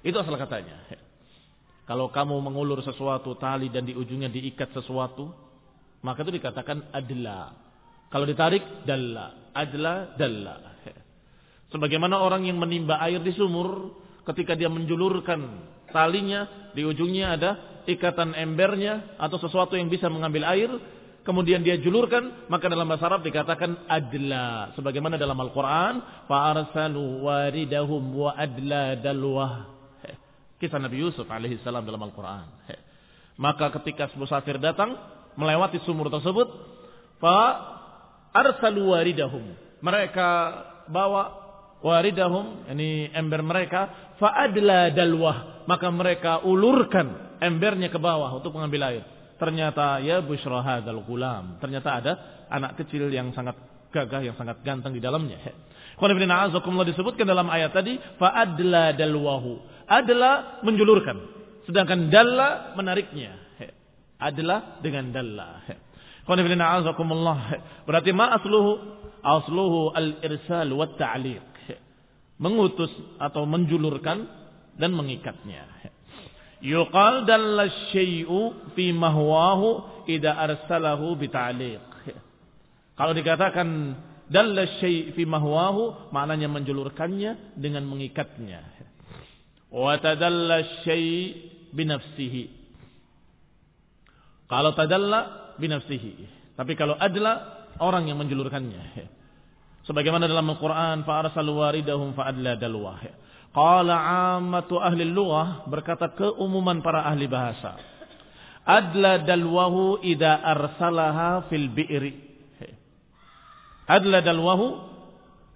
Itu asal katanya. Kalau kamu mengulur sesuatu tali dan di ujungnya diikat sesuatu, maka itu dikatakan adla. Kalau ditarik dalla, adla dalla. Sebagaimana orang yang menimba air di sumur, ketika dia menjulurkan talinya, di ujungnya ada ikatan embernya atau sesuatu yang bisa mengambil air, kemudian dia julurkan, maka dalam bahasa Arab dikatakan adla. Sebagaimana dalam Al-Quran, waridahum wa adla dalwah. Kisah Nabi Yusuf alaihissalam dalam Al-Quran. Maka ketika musafir datang, melewati sumur tersebut, fa'arsalu waridahum. Mereka bawa waridahum, ini ember mereka, fa'adla dalwah. Maka mereka ulurkan embernya ke bawah untuk mengambil air. Ternyata ya bushra hadzal gulam. Ternyata ada anak kecil yang sangat gagah, yang sangat ganteng di dalamnya. Qul disebutkan dalam ayat tadi, fa'adla dalwahu. Adla menjulurkan. Sedangkan dalla menariknya. Adla dengan dalla. Berarti ma asluhu asluhu al-irsal wa ta'liq mengutus atau menjulurkan dan mengikatnya. Yuqal dalla syai'u fi mahwahu idza arsalahu bita'liq. Kalau dikatakan dalla syai' fi mahwahu maknanya menjulurkannya dengan mengikatnya. Wa tadalla syai' binafsihi. Kalau tadalla binafsihi. Tapi kalau adla orang yang menjulurkannya. Sebagaimana dalam Al-Quran, فَأَرْسَلُ وَارِدَهُمْ فَأَدْلَى دَلْوَهِ Qala ammatu ahli lughah berkata keumuman para ahli bahasa. Adla dalwahu ida arsalaha fil bi'ri. Adla dalwahu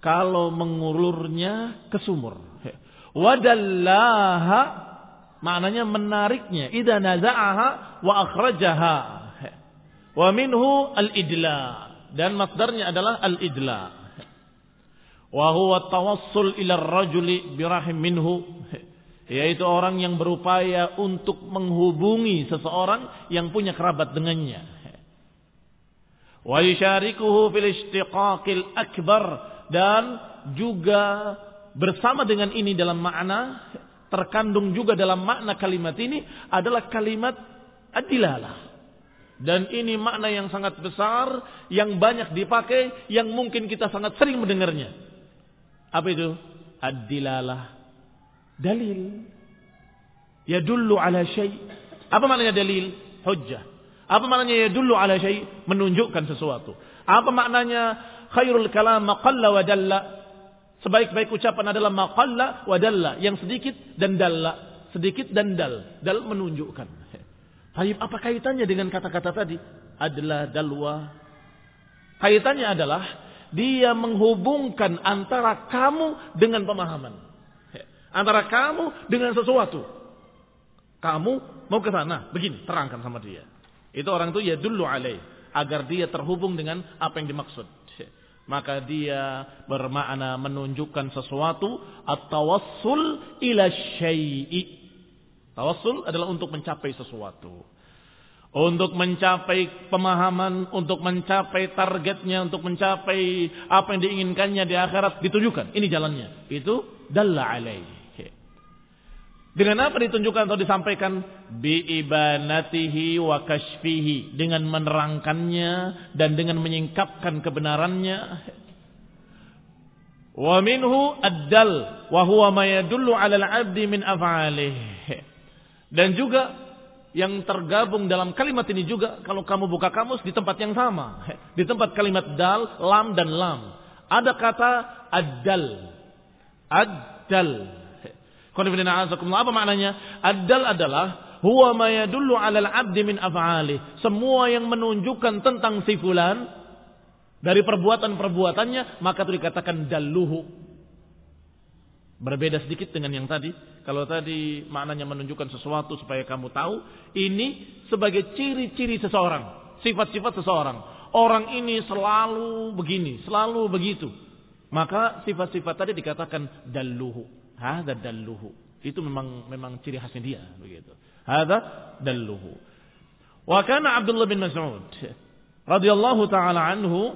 kalau mengulurnya ke sumur. Wadallaha maknanya menariknya. Ida naza'aha wa akhrajaha. Wa minhu al-idla. Dan masdarnya adalah al-idla wa huwa tawassul ila rajuli birahim minhu. Yaitu orang yang berupaya untuk menghubungi seseorang yang punya kerabat dengannya. Wa yusyarikuhu fil istiqaqil akbar. Dan juga bersama dengan ini dalam makna terkandung juga dalam makna kalimat ini adalah kalimat adilalah. Dan ini makna yang sangat besar yang banyak dipakai yang mungkin kita sangat sering mendengarnya apa itu? ad-dilalah dalil. Yadullu ala syai. Apa maknanya dalil? Hujjah. Apa maknanya yadullu ala syai? Menunjukkan sesuatu. Apa maknanya khairul kalam maqalla wa dalla? Sebaik-baik ucapan adalah maqalla wa dalla, yang sedikit dan dalla, sedikit dan dal. Dal menunjukkan. Tapi apa kaitannya dengan kata-kata tadi? Adalah dalwa. Kaitannya adalah dia menghubungkan antara kamu dengan pemahaman. Antara kamu dengan sesuatu. Kamu mau ke sana, begini, terangkan sama dia. Itu orang itu ya dulu alaih. Agar dia terhubung dengan apa yang dimaksud. Maka dia bermakna menunjukkan sesuatu. At-tawassul ila syai'i. Tawassul adalah untuk mencapai sesuatu. Untuk mencapai pemahaman, untuk mencapai targetnya, untuk mencapai apa yang diinginkannya di akhirat ditunjukkan. Ini jalannya. Itu dalla alaih. Dengan apa ditunjukkan atau disampaikan? Bi'ibanatihi wa kashfihi. Dengan menerangkannya dan dengan menyingkapkan kebenarannya. Wa minhu ad-dal. Wa huwa ma yadullu ala al-abdi min af'alih. Dan juga yang tergabung dalam kalimat ini juga kalau kamu buka kamus di tempat yang sama. Di tempat kalimat dal, lam dan lam. Ada kata ad-dal. Ad-dal. Apa maknanya? Ad-dal adalah huwa ma yadullu 'ala al-'abdi min af'ali. Semua yang menunjukkan tentang si fulan dari perbuatan-perbuatannya maka itu dikatakan dalluhu. Berbeda sedikit dengan yang tadi. Kalau tadi maknanya menunjukkan sesuatu supaya kamu tahu. Ini sebagai ciri-ciri seseorang. Sifat-sifat seseorang. Orang ini selalu begini, selalu begitu. Maka sifat-sifat tadi dikatakan dalluhu. Hada dalluhu. Itu memang memang ciri khasnya dia. begitu. Hada dalluhu. Wa kana Abdullah bin Mas'ud radhiyallahu taala anhu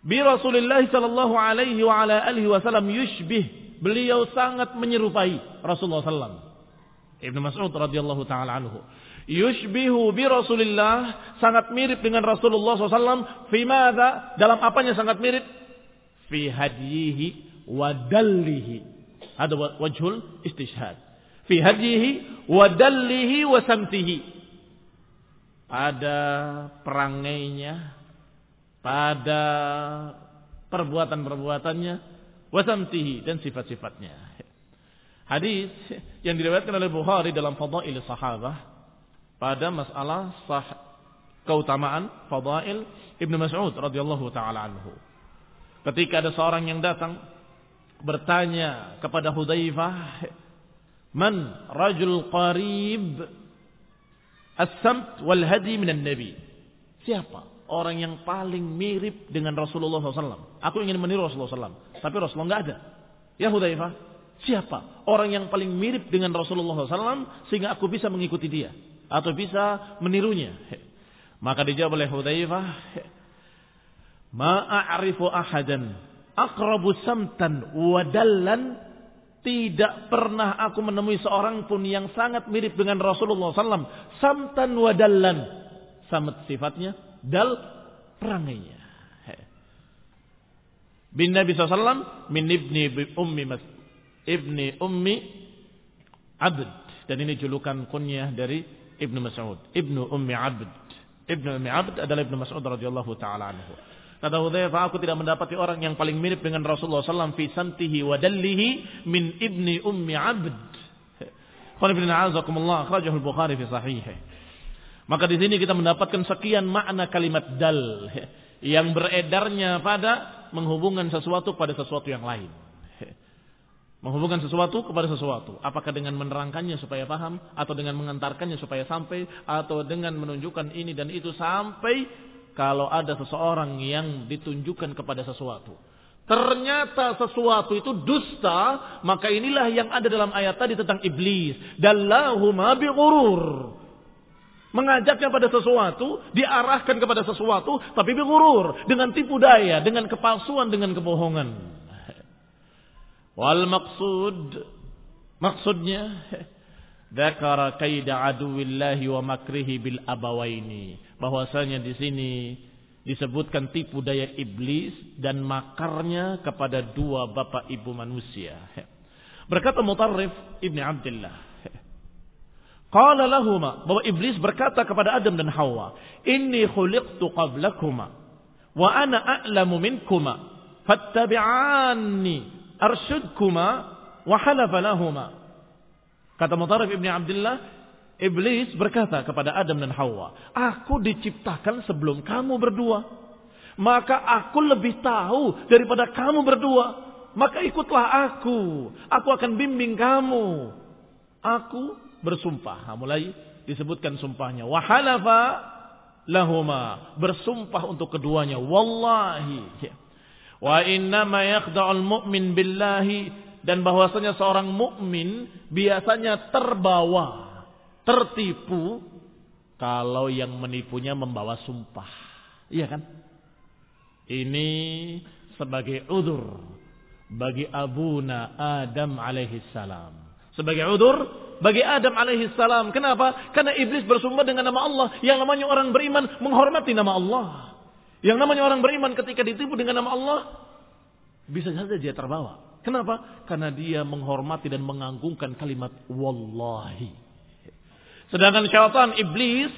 bi Rasulullah sallallahu alaihi wa ala alihi wasallam yushbih. Beliau sangat menyerupai Rasulullah sallam. Ibnu Mas'ud radhiyallahu taala anhu. Yushbihu bi Rasulillah sangat mirip dengan Rasulullah SAW. Fi madza? Dalam apanya sangat mirip? Fi hadihi wa dallihi. Ada wajhul istishhad. Fi hadihi wa dallihi wa samtihi. Ada perangainya, pada perbuatan-perbuatannya, wasamtihi dan sifat-sifatnya. Hadis yang diriwayatkan oleh Bukhari dalam Fadail Sahabah pada masalah sah keutamaan Fadail Ibnu Mas'ud radhiyallahu taala anhu. Ketika ada seorang yang datang bertanya kepada Hudzaifah, "Man rajul qarib as-samt wal hadi minan nabi?" Siapa orang yang paling mirip dengan Rasulullah SAW. Aku ingin meniru Rasulullah SAW. Tapi Rasulullah nggak ada. Ya Hudzaifah, siapa orang yang paling mirip dengan Rasulullah SAW sehingga aku bisa mengikuti dia atau bisa menirunya? Maka dijawab oleh Hudzaifah, Ma'arifu ahadan akrabu samtan wadallan tidak pernah aku menemui seorang pun yang sangat mirip dengan Rasulullah SAW. Samtan wadallan. Samat sifatnya, dal perangainya. Bin Nabi SAW min ibni ummi mas, ibni ummi abd dan ini julukan kunyah dari ibnu Mas'ud ibnu ummi abd ibnu ummi abd adalah ibnu Mas'ud radhiyallahu taala anhu Kata Hudzaifah, aku tidak mendapati orang yang paling mirip dengan Rasulullah SAW fi santihi wa dallihi min ibni ummi abd. Qul ibn a'azakumullah akhrajahu al-Bukhari fi sahihih. Maka di sini kita mendapatkan sekian makna kalimat dal yang beredarnya pada menghubungkan sesuatu pada sesuatu yang lain. Menghubungkan sesuatu kepada sesuatu. Apakah dengan menerangkannya supaya paham, atau dengan mengantarkannya supaya sampai, atau dengan menunjukkan ini dan itu sampai kalau ada seseorang yang ditunjukkan kepada sesuatu. Ternyata sesuatu itu dusta, maka inilah yang ada dalam ayat tadi tentang iblis. Dallahuma bi'urur mengajaknya pada sesuatu, diarahkan kepada sesuatu, tapi berurur dengan tipu daya, dengan kepalsuan, dengan kebohongan. Wal maksud, maksudnya, Dakara kaida aduwillahi wa makrihi bil abawaini. Bahwasanya di sini disebutkan tipu daya iblis dan makarnya kepada dua bapak ibu manusia. Berkata Mutarrif Ibni Abdullah. Qala lahuma bahwa iblis berkata kepada Adam dan Hawa, "Inni khuliqtu qablakuma wa ana a'lamu minkuma fattabi'anni arsyudkuma wa halafa lahuma." Kata Mutarrif Ibni Abdullah, Iblis berkata kepada Adam dan Hawa, "Aku diciptakan sebelum kamu berdua. Maka aku lebih tahu daripada kamu berdua. Maka ikutlah aku. Aku akan bimbing kamu." Aku bersumpah. Nah, mulai disebutkan sumpahnya. Wahalafa lahuma. Bersumpah untuk keduanya. Wallahi. Wa innama yakhda'ul mu'min billahi. Dan bahwasanya seorang mukmin biasanya terbawa tertipu kalau yang menipunya membawa sumpah. Iya kan? Ini sebagai udur bagi abuna Adam alaihi salam. Sebagai udur bagi Adam alaihi salam. Kenapa? Karena iblis bersumpah dengan nama Allah. Yang namanya orang beriman menghormati nama Allah. Yang namanya orang beriman ketika ditipu dengan nama Allah bisa saja dia terbawa. Kenapa? Karena dia menghormati dan menganggungkan kalimat wallahi. Sedangkan syaitan iblis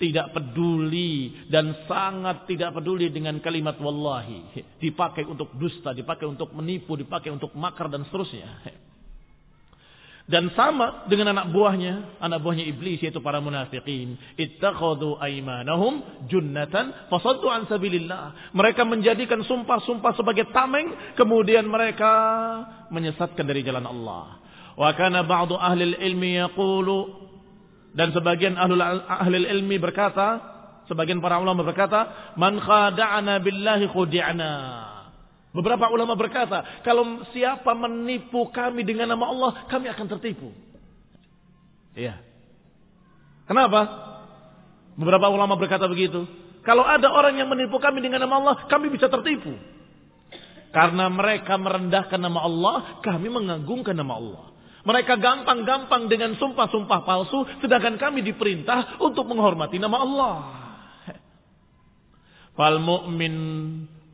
tidak peduli dan sangat tidak peduli dengan kalimat wallahi. Dipakai untuk dusta, dipakai untuk menipu, dipakai untuk makar dan seterusnya. Dan sama dengan anak buahnya, anak buahnya iblis yaitu para munafikin. Ittakhadhu aymanahum junnatan fasaddu an sabilillah. Mereka menjadikan sumpah-sumpah sebagai tameng, kemudian mereka menyesatkan dari jalan Allah. Wa kana ba'du ahli ilmi yaqulu dan sebagian ahlul ahli ilmi berkata, sebagian para ulama berkata, "Man khada'ana billahi khudi'na." Beberapa ulama berkata, kalau siapa menipu kami dengan nama Allah, kami akan tertipu. Iya. Kenapa? Beberapa ulama berkata begitu. Kalau ada orang yang menipu kami dengan nama Allah, kami bisa tertipu. Karena mereka merendahkan nama Allah, kami mengagungkan nama Allah. Mereka gampang-gampang dengan sumpah-sumpah palsu, sedangkan kami diperintah untuk menghormati nama Allah. Fal mu'min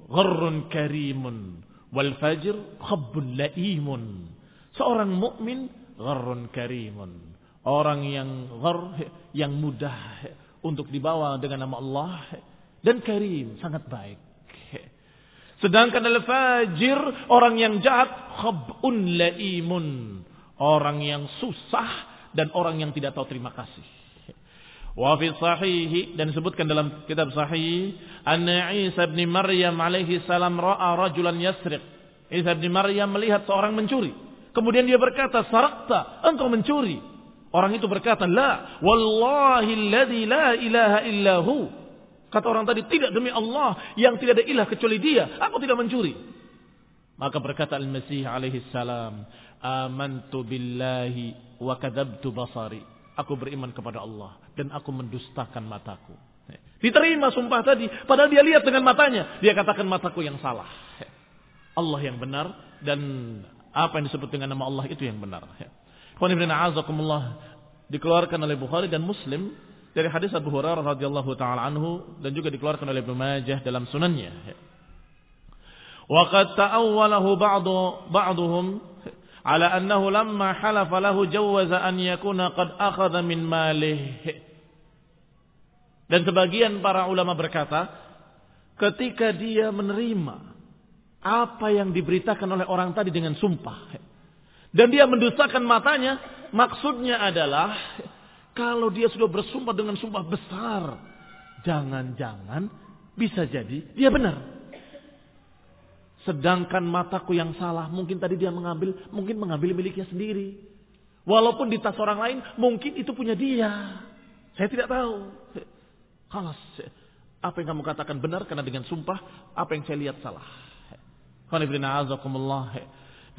gharrun karimun wal fajr khabbun laimun. Seorang mukmin gharrun karimun. Orang yang ghar yang mudah untuk dibawa dengan nama Allah dan karim sangat baik. Sedangkan al-fajir orang yang jahat khabun laimun Orang yang susah dan orang yang tidak tahu terima kasih. Wa fi sahih dan disebutkan dalam kitab sahih anna Isa bin Maryam alaihi salam ra'a rajulan yasriq. Isa bin Maryam melihat seorang mencuri. Kemudian dia berkata, "Sarakta, engkau mencuri." Orang itu berkata, "La, wallahi alladhi la ilaha illahu." Kata orang tadi, "Tidak demi Allah yang tidak ada ilah kecuali Dia, aku tidak mencuri." Maka berkata Al-Masih alaihi salam, amantu billahi wa kadabtu basari. Aku beriman kepada Allah dan aku mendustakan mataku. Diterima sumpah tadi, padahal dia lihat dengan matanya. Dia katakan mataku yang salah. Allah yang benar dan apa yang disebut dengan nama Allah itu yang benar. dikeluarkan oleh Bukhari dan Muslim dari hadis Abu Hurairah radhiyallahu taala anhu dan juga dikeluarkan oleh Ibnu Majah dalam sunannya. Wa qad ta'awwalahu ba'du ba'duhum ala annahu lamma halafa lahu jawaza an yakuna qad akhadha min malih. Dan sebagian para ulama berkata, ketika dia menerima apa yang diberitakan oleh orang tadi dengan sumpah dan dia mendustakan matanya, maksudnya adalah kalau dia sudah bersumpah dengan sumpah besar, jangan-jangan bisa jadi dia benar. Sedangkan mataku yang salah, mungkin tadi dia mengambil, mungkin mengambil miliknya sendiri. Walaupun di tas orang lain, mungkin itu punya dia. Saya tidak tahu. Kalas, apa yang kamu katakan benar karena dengan sumpah, apa yang saya lihat salah.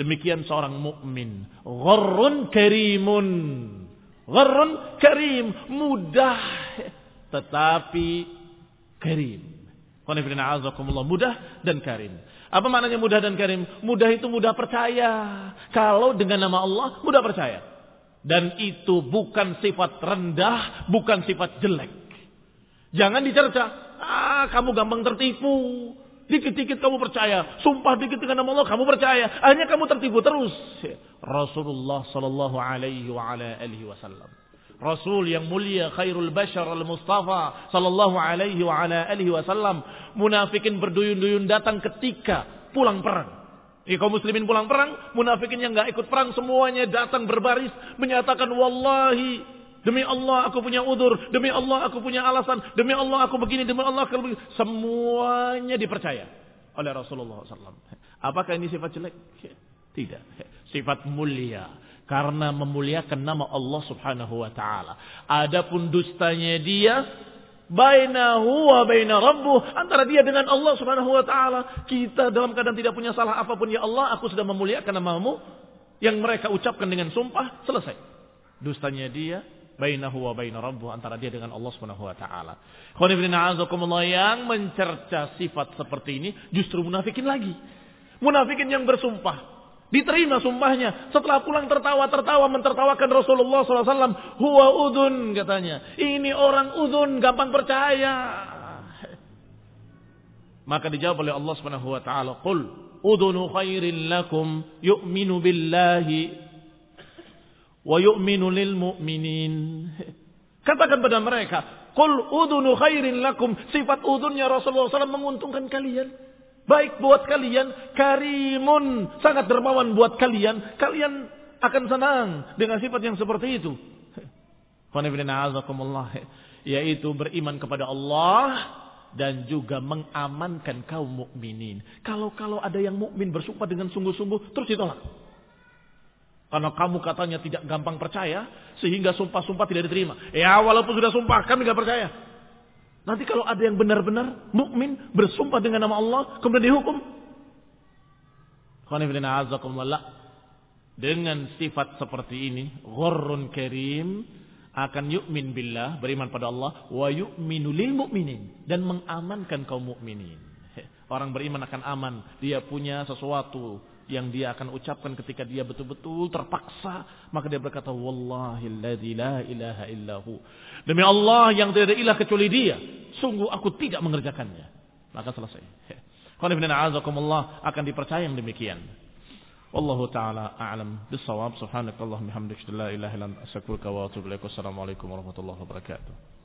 Demikian seorang mukmin, gharrun karimun. Gharrun karim, mudah tetapi karim. Mudah dan karim. Apa maknanya mudah dan karim? Mudah itu mudah percaya. Kalau dengan nama Allah, mudah percaya. Dan itu bukan sifat rendah, bukan sifat jelek. Jangan dicerca. Ah, kamu gampang tertipu. Dikit-dikit kamu percaya, sumpah dikit dengan nama Allah kamu percaya, akhirnya kamu tertipu terus. Rasulullah sallallahu alaihi wasallam. Rasul yang mulia khairul bashar al-Mustafa sallallahu alaihi wa ala alihi wasallam munafikin berduyun-duyun datang ketika pulang perang. Kaum muslimin pulang perang, munafikin yang nggak ikut perang semuanya datang berbaris menyatakan wallahi Demi Allah aku punya udur, demi Allah aku punya alasan, demi Allah aku begini, demi Allah aku begini. Semuanya dipercaya oleh Rasulullah SAW. Apakah ini sifat jelek? Tidak. Sifat mulia. Karena memuliakan nama Allah subhanahu wa ta'ala. Adapun dustanya dia, bainahu wa baina rabbuh antara dia dengan Allah Subhanahu wa taala kita dalam keadaan tidak punya salah apa pun ya Allah aku sudah memuliakan namamu yang mereka ucapkan dengan sumpah selesai dustanya dia bainahu wa baina rabbuh antara dia dengan Allah Subhanahu wa taala. yang mencerca sifat seperti ini justru munafikin lagi. Munafikin yang bersumpah Diterima sumpahnya. Setelah pulang tertawa-tertawa mentertawakan Rasulullah SAW. Huwa udun katanya. Ini orang udun gampang percaya. Maka dijawab oleh Allah Subhanahu wa taala, "Qul udunu khairin lakum yu'minu billahi wa yu'minu lil mu'minin. Katakan pada mereka, "Qul udunu khairin lakum." Sifat udunnya Rasulullah SAW menguntungkan kalian. Baik buat kalian, karimun, sangat dermawan buat kalian. Kalian akan senang dengan sifat yang seperti itu. Yaitu beriman kepada Allah dan juga mengamankan kaum mukminin. Kalau kalau ada yang mukmin bersumpah dengan sungguh-sungguh terus ditolak. Karena kamu katanya tidak gampang percaya, sehingga sumpah-sumpah tidak diterima. Ya walaupun sudah sumpah, kami tidak percaya. Nanti kalau ada yang benar-benar mukmin bersumpah dengan nama Allah, kemudian dihukum. Dengan sifat seperti ini, ghurrun karim, akan yu'min billah, beriman pada Allah, wa yu'minu lil mu'minin. Dan mengamankan kaum mukminin. Orang beriman akan aman. Dia punya sesuatu yang dia akan ucapkan ketika dia betul-betul terpaksa maka dia berkata wallahi la ilaha illahu demi Allah yang tidak ada ilah kecuali dia sungguh aku tidak mengerjakannya. Maka selesai. Akan dipercaya yang demikian. Wallahu taala a'lam bissawab. Subhanakallahumma hamdaka la ilaha illa anta astaghfiruka wa atubu ilaik. Warahmatullahi wabarakatuh